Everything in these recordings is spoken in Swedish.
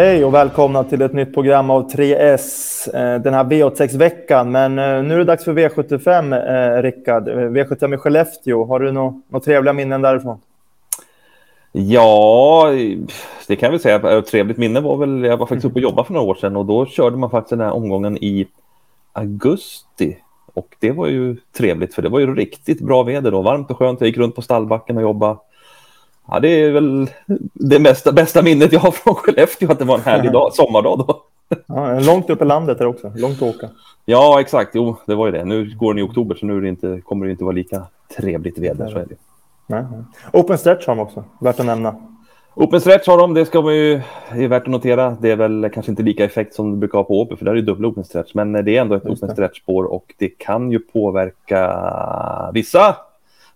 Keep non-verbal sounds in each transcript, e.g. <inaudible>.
Hej och välkomna till ett nytt program av 3S eh, den här V86-veckan. Men eh, nu är det dags för V75, eh, Rickard. V75 i Skellefteå. Har du några nå trevliga minnen därifrån? Ja, det kan väl säga. Ett trevligt minne var väl, jag var faktiskt uppe och jobbade för några år sedan och då körde man faktiskt den här omgången i augusti. Och det var ju trevligt för det var ju riktigt bra väder då, varmt och skönt. Jag gick runt på stallbacken och jobbade Ja, det är väl det bästa, bästa minnet jag har från Skellefteå, att det var en härlig dag, <laughs> sommardag då. Ja, långt upp i landet där också, långt att åka. Ja, exakt. Jo, det var ju det. Nu går den i oktober, så nu är det inte, kommer det inte vara lika trevligt väder. Så är det. Nej, nej. Open stretch har de också, värt att nämna. Open stretch har de, det ska man ju, det är värt att notera. Det är väl kanske inte lika effekt som det brukar ha på Åby, för där är det dubbla open stretch. Men det är ändå ett open stretch-spår och det kan ju påverka vissa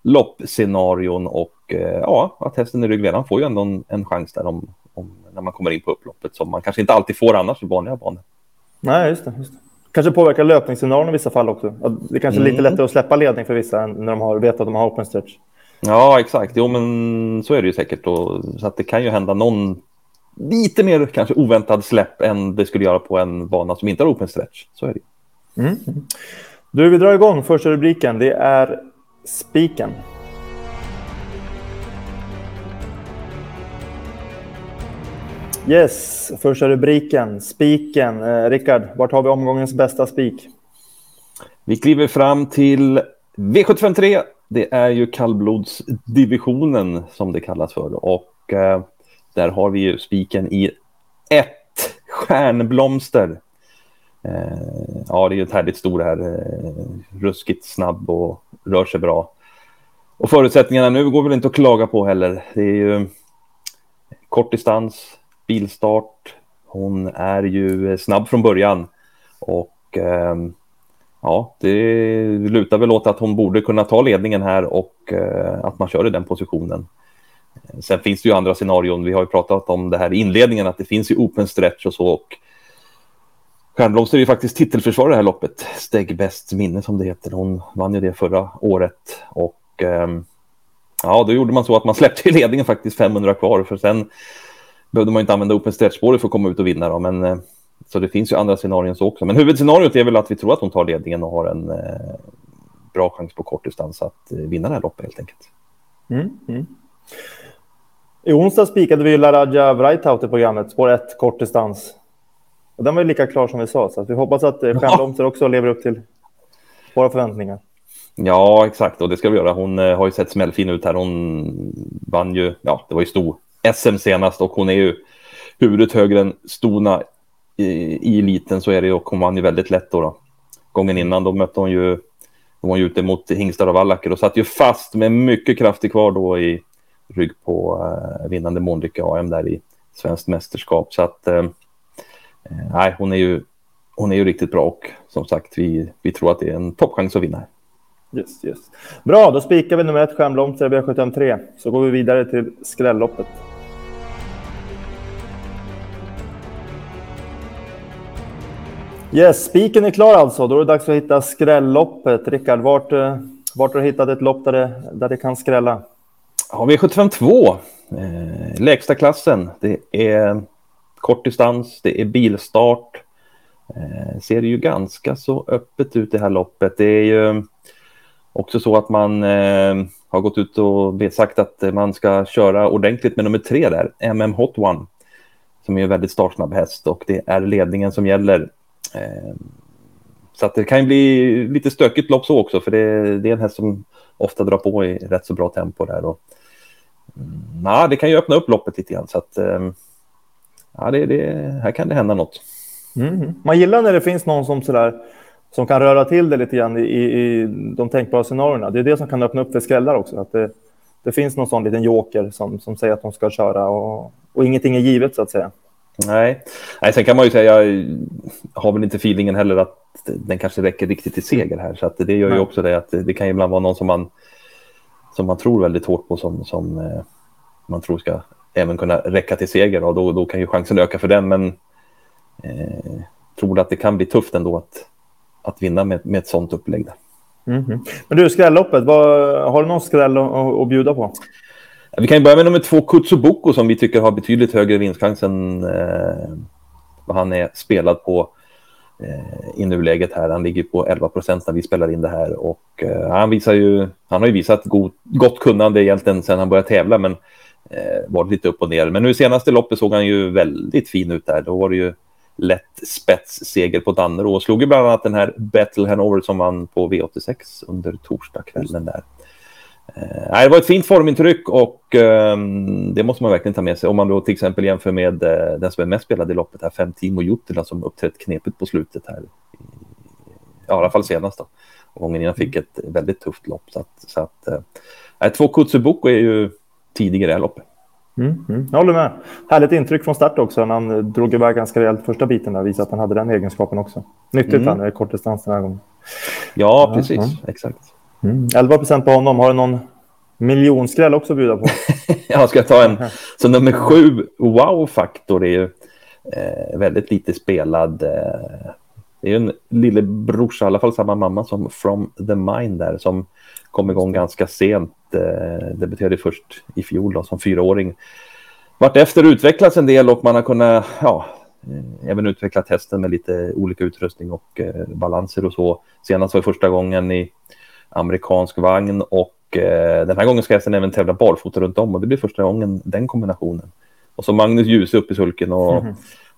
loppscenarion och eh, ja, att hästen i rygg redan får ju ändå en, en chans där om, om, när man kommer in på upploppet som man kanske inte alltid får annars i vanliga banor. Nej, just det. Just det. Kanske påverkar löpningsscenarion i vissa fall också. Det är kanske är lite mm. lättare att släppa ledning för vissa när de har, vet att de har open stretch. Ja, exakt. Jo, men så är det ju säkert. Och, så att det kan ju hända någon lite mer kanske oväntad släpp än det skulle göra på en bana som inte har open stretch. Så är det. Mm. Du, vi drar igång första rubriken. Det är Spiken. Yes, första rubriken. Spiken. Eh, Rickard, vart har vi omgångens bästa spik? Vi kliver fram till V753. Det är ju kallblodsdivisionen som det kallas för. Och eh, där har vi ju spiken i ett stjärnblomster. Eh, ja, det är ju ett härligt stor här. Eh, ruskigt snabb och rör sig bra. Och förutsättningarna nu går väl inte att klaga på heller. Det är ju kort distans, bilstart. Hon är ju eh, snabb från början och eh, ja, det lutar väl åt att hon borde kunna ta ledningen här och eh, att man kör i den positionen. Sen finns det ju andra scenarion. Vi har ju pratat om det här i inledningen, att det finns ju open stretch och så. Och Stjärnblomster är ju faktiskt titelförsvarare i det här loppet. Steg bäst minne som det heter. Hon vann ju det förra året och eh, ja, då gjorde man så att man släppte ledningen faktiskt 500 kvar för sen behövde man inte använda open stretch-spåret för att komma ut och vinna. Då, men, eh, så det finns ju andra scenarion så också. Men huvudscenariot är väl att vi tror att hon tar ledningen och har en eh, bra chans på kort distans att eh, vinna det här loppet helt enkelt. Mm, mm. I onsdag spikade vi Laradja Vrajtaut i programmet, spår 1, kort distans. Och den var ju lika klar som vi sa, så vi hoppas att eh, Stjärnblomster också lever upp till våra förväntningar. Ja, exakt, och det ska vi göra. Hon eh, har ju sett smällfin ut här. Hon vann ju, ja, det var ju stor SM senast och hon är ju huvudet högre än Stona i, i eliten så är det ju och hon vann ju väldigt lätt då. då. Gången innan då mötte hon ju, hon var ju ute mot Hingstar och Wallacker och satt ju fast med mycket kraft kvar då i rygg på uh, vinnande Månlycke AM där i svenskt mästerskap. Så att uh, nej, hon är ju hon är ju riktigt bra och som sagt, vi, vi tror att det är en toppchans att vinna. Yes, yes. Bra, då spikar vi nummer ett, Stjärnblomster V753. Så går vi vidare till skrälloppet. Yes, spiken är klar alltså. Då är det dags att hitta skrälloppet. Rickard, vart, eh, vart har du hittat ett lopp där det, där det kan skrälla? Ja, V752, eh, lägsta klassen. Det är kort distans, det är bilstart. Eh, ser det ju ganska så öppet ut det här loppet. Det är ju också så att man eh, har gått ut och sagt att man ska köra ordentligt med nummer tre där, MM Hot One, som är en väldigt startsnabb häst och det är ledningen som gäller. Eh, så att det kan ju bli lite stökigt lopp så också, för det, det, är en häst som ofta drar på i rätt så bra tempo där. Och, mm, det kan ju öppna upp loppet lite grann, så att eh, ja, det, det, här kan det hända något. Mm. Man gillar när det finns någon som sådär som kan röra till det lite grann i, i de tänkbara scenarierna. Det är det som kan öppna upp för skrällar också. Att det, det finns någon sån liten joker som, som säger att de ska köra och, och ingenting är givet så att säga. Nej. Nej, sen kan man ju säga, jag har väl inte feelingen heller att den kanske räcker riktigt till seger här. Så att det gör ju också det att det kan ibland vara någon som man, som man tror väldigt hårt på som, som eh, man tror ska även kunna räcka till seger och då, då kan ju chansen öka för den. Men eh, tror att det kan bli tufft ändå att, att vinna med, med ett sånt upplägg. Mm -hmm. Men du, skrälloppet, vad, har du någon skräll att, att bjuda på? Vi kan börja med nummer två, Kutsubuko, som vi tycker har betydligt högre vinstchans än eh, vad han är spelad på eh, i nuläget här. Han ligger på 11 procent när vi spelar in det här och eh, han visar ju, han har ju visat god, gott kunnande egentligen sedan han började tävla, men eh, varit lite upp och ner. Men nu senaste loppet såg han ju väldigt fin ut där. Då var det ju lätt spetsseger på Dannero och slog ju bland annat den här Battle Hanover som vann på V86 under torsdagskvällen där. Eh, det var ett fint formintryck och eh, det måste man verkligen ta med sig. Om man då till exempel jämför med eh, den som är mest spelad i loppet, här, Fem Timo Juttila som uppträtt knepigt på slutet här. Ja, i alla fall senast då. Gången innan fick ett väldigt tufft lopp. Så att, så att eh, två Kutsubuko är ju tidigare i loppet. Mm, mm. Jag håller med. Härligt intryck från start också. när Han drog iväg ganska rejält första biten där. Visade att han hade den egenskapen också. Nyttigt mm. han är kortdistans den här gången. Ja, precis. Ja. Exakt. Mm. 11 procent på honom. Har du någon miljonskräll också att bjuda på? <laughs> jag ska ta en. <laughs> Så nummer sju, wow-faktor, är ju eh, väldigt lite spelad. Eh, det är ju en lillebrorsa, i alla fall samma mamma som From the Mind där, som kom igång ganska sent. Eh, debuterade först i fjol då, som fyraåring. Vart efter utvecklats en del och man har kunnat ja, eh, även utveckla testen med lite olika utrustning och eh, balanser och så. Senast var det första gången i amerikansk vagn och eh, den här gången ska hästen även tävla barfota runt om och det blir första gången den kombinationen. Och så Magnus Djuse upp i sulken och mm.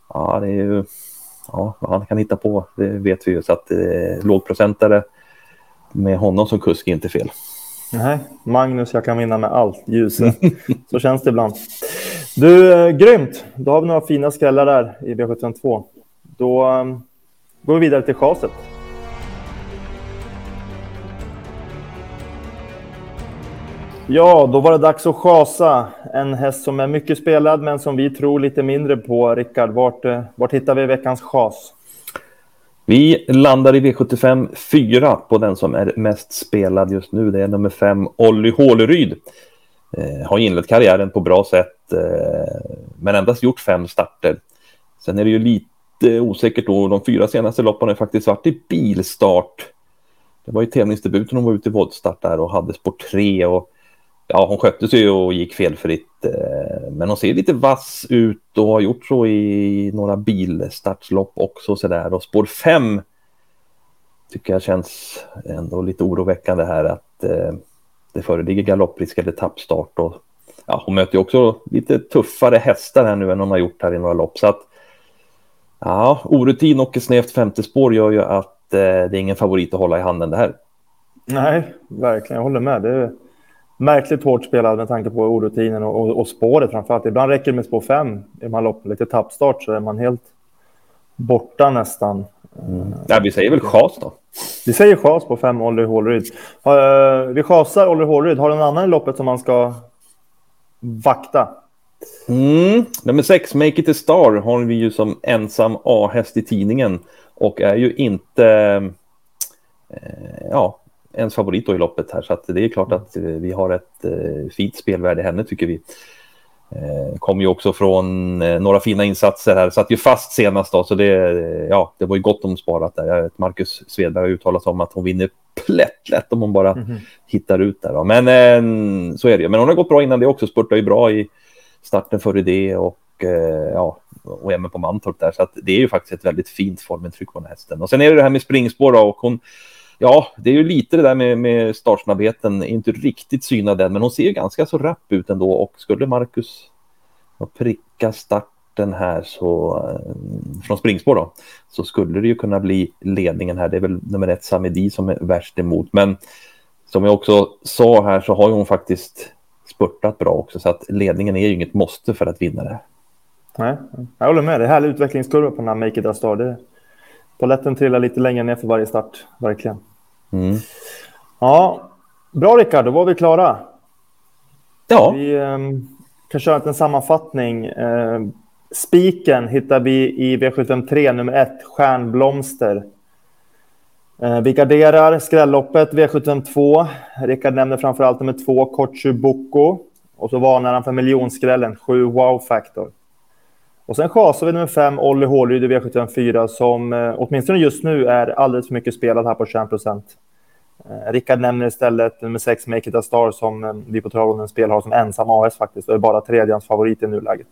ja, det är ju ja, vad han kan hitta på, det vet vi ju. Så att eh, lågprocentare med honom som kusk är inte fel. Nej, Magnus, jag kan vinna med allt. Ljuse. <laughs> Så känns det ibland. Du, eh, grymt. Då har vi några fina skrällar där i V752. Då eh, går vi vidare till chaset. Ja, då var det dags att chasa. En häst som är mycket spelad, men som vi tror lite mindre på. Rickard, vart, eh, vart hittar vi veckans chas? Vi landar i V75 4 på den som är mest spelad just nu. Det är nummer 5, Olli Håleryd. Eh, har inlett karriären på bra sätt, eh, men endast gjort fem starter. Sen är det ju lite osäkert då. De fyra senaste loppen har faktiskt varit i bilstart. Det var ju tävlingsdebuten hon var ute i voltstart där och hade spår 3 och ja, hon skötte sig och gick felfritt. Eh, men hon ser lite vass ut och har gjort så i några bilstartslopp också så där. Och spår 5 tycker jag känns ändå lite oroväckande här att eh, det föreligger galopprisk eller tappstart. Och, ja, hon möter ju också lite tuffare hästar här nu än hon har gjort här i några lopp. Så att, ja, orutin och ett snävt femte spår gör ju att eh, det är ingen favorit att hålla i handen det här. Nej, verkligen. Jag håller med. Det är märkligt hårt spelad med tanke på orutinen och, och, och spåret framförallt. Ibland räcker det med spår fem i de här loppen. Lite tappstart så är man helt borta nästan. Mm. Ja, vi säger väl chas då. Vi säger chas på fem Olly Hålryd. Uh, vi chasar Olly Hålryd. Har du någon annan i loppet som man ska vakta? Mm. Nummer sex, Make it a star, har vi ju som ensam A-häst i tidningen och är ju inte... Eh, ja, ens favorit i loppet här. Så att det är klart att eh, vi har ett eh, fint spelvärde i henne tycker vi. Eh, kom ju också från några fina insatser här, satt ju fast senast då, så det, ja, det var ju gott om sparat där. Marcus Svedberg har uttalat om att hon vinner plättlätt om hon bara mm -hmm. hittar ut där. Då. Men så är det ju. Men hon har gått bra innan det också, spurtar ju bra i starten före det och ja, och även på Mantorp där. Så att det är ju faktiskt ett väldigt fint formintryck på den här hästen. Och sen är det det här med springspår då, och hon Ja, det är ju lite det där med, med startsnabbheten, inte riktigt synad den, men hon ser ju ganska så rapp ut ändå och skulle Marcus pricka starten här så eh, från springspår då, så skulle det ju kunna bli ledningen här. Det är väl nummer ett Samedi som är värst emot, men som jag också sa här så har hon faktiskt spurtat bra också, så att ledningen är ju inget måste för att vinna det. Nej, jag håller med. Det är härlig utvecklingskurva på den här Make It A Star. Det, Poletten trillar lite längre ner för varje start, verkligen. Mm. Ja, bra Rickard, då var vi klara. Ja. Vi eh, kan köra en sammanfattning. Eh, spiken hittar vi i V753 nummer 1, Stjärnblomster. Eh, vi garderar skrälloppet V752. Rickard nämner framför allt nummer 2, Kochu Boko. Och så varnar han för miljonskrällen, 7 Wow Factor. Och sen chasar vi nummer fem, Olli Hålryd i V754 som eh, åtminstone just nu är alldeles för mycket spelad här på 21 procent. Eh, Rickard nämner istället nummer sex, Make It A Star, som eh, vi på Travåldens spel har som ensam AS faktiskt. Och är bara tredje favorit i nuläget.